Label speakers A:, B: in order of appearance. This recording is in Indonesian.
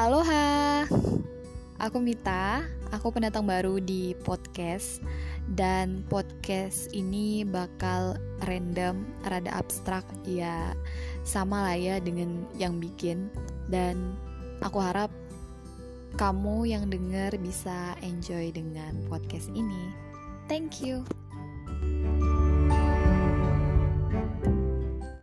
A: Aloha, aku Mita, aku pendatang baru di podcast Dan podcast ini bakal random, rada abstrak Ya sama lah ya dengan yang bikin. Dan aku harap kamu yang denger bisa enjoy dengan podcast ini. Thank you.